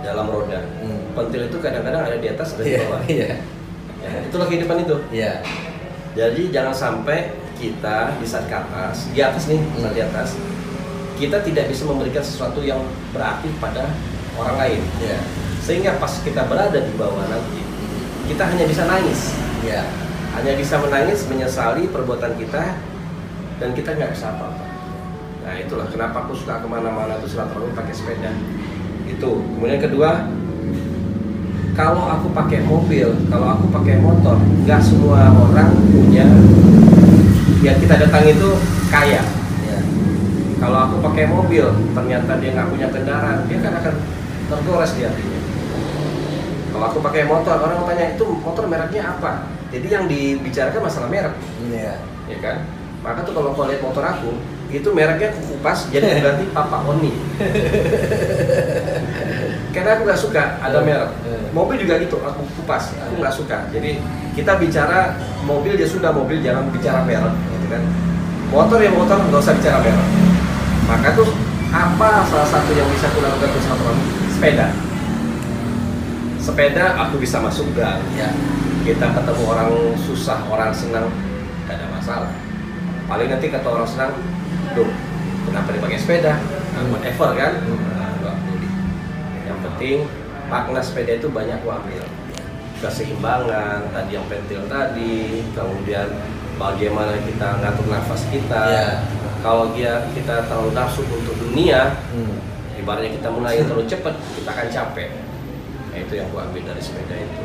dalam roda. Hmm. Pentil itu kadang-kadang ada di atas ada di Iya, bawah. iya. Ya, itulah kehidupan itu. Iya. Jadi jangan sampai kita di saat ke atas, di atas nih, saat di atas, kita tidak bisa memberikan sesuatu yang berarti pada orang lain. Iya. Sehingga pas kita berada di bawah nanti, kita hanya bisa nangis, Iya. hanya bisa menangis, menyesali perbuatan kita, dan kita nggak bisa apa-apa. Nah itulah kenapa aku suka ke mana-mana tuh silaturahmi pakai sepeda. Itu. Kemudian kedua, kalau aku pakai mobil, kalau aku pakai motor, nggak semua orang punya yang kita datang itu kaya. Iya. Kalau aku pakai mobil, ternyata dia nggak punya kendaraan, dia kan akan tergores di hatinya. Kalau aku pakai motor, orang tanya itu motor mereknya apa? Jadi yang dibicarakan masalah merek, Iya. ya kan? Maka tuh kalau kau lihat motor aku, itu mereknya kukupas, jadi ganti Papa Oni. Karena aku nggak suka ada merek. Mobil juga gitu, aku kupas, aku nggak suka. Jadi kita bicara mobil ya sudah mobil, jangan bicara merek, gitu kan? Motor ya motor, nggak usah bicara merek. Maka tuh apa salah satu yang bisa aku lakukan untuk silaturahmi? Sepeda. Sepeda aku bisa masuk gang. Iya. Kita ketemu orang susah, orang senang, gak ada masalah. Paling nanti kata orang senang, duh, kenapa dipakai sepeda? Nah, whatever kan? Yang penting makna sepeda itu banyak gua ambil. Keseimbangan, tadi yang pentil tadi, kemudian bagaimana kita ngatur nafas kita. Iya. Kalau dia kita terlalu nafsu untuk dunia, Hmm. ibaratnya kita mulai terlalu cepat, kita akan capek. Nah, itu yang gua ambil dari sepeda itu.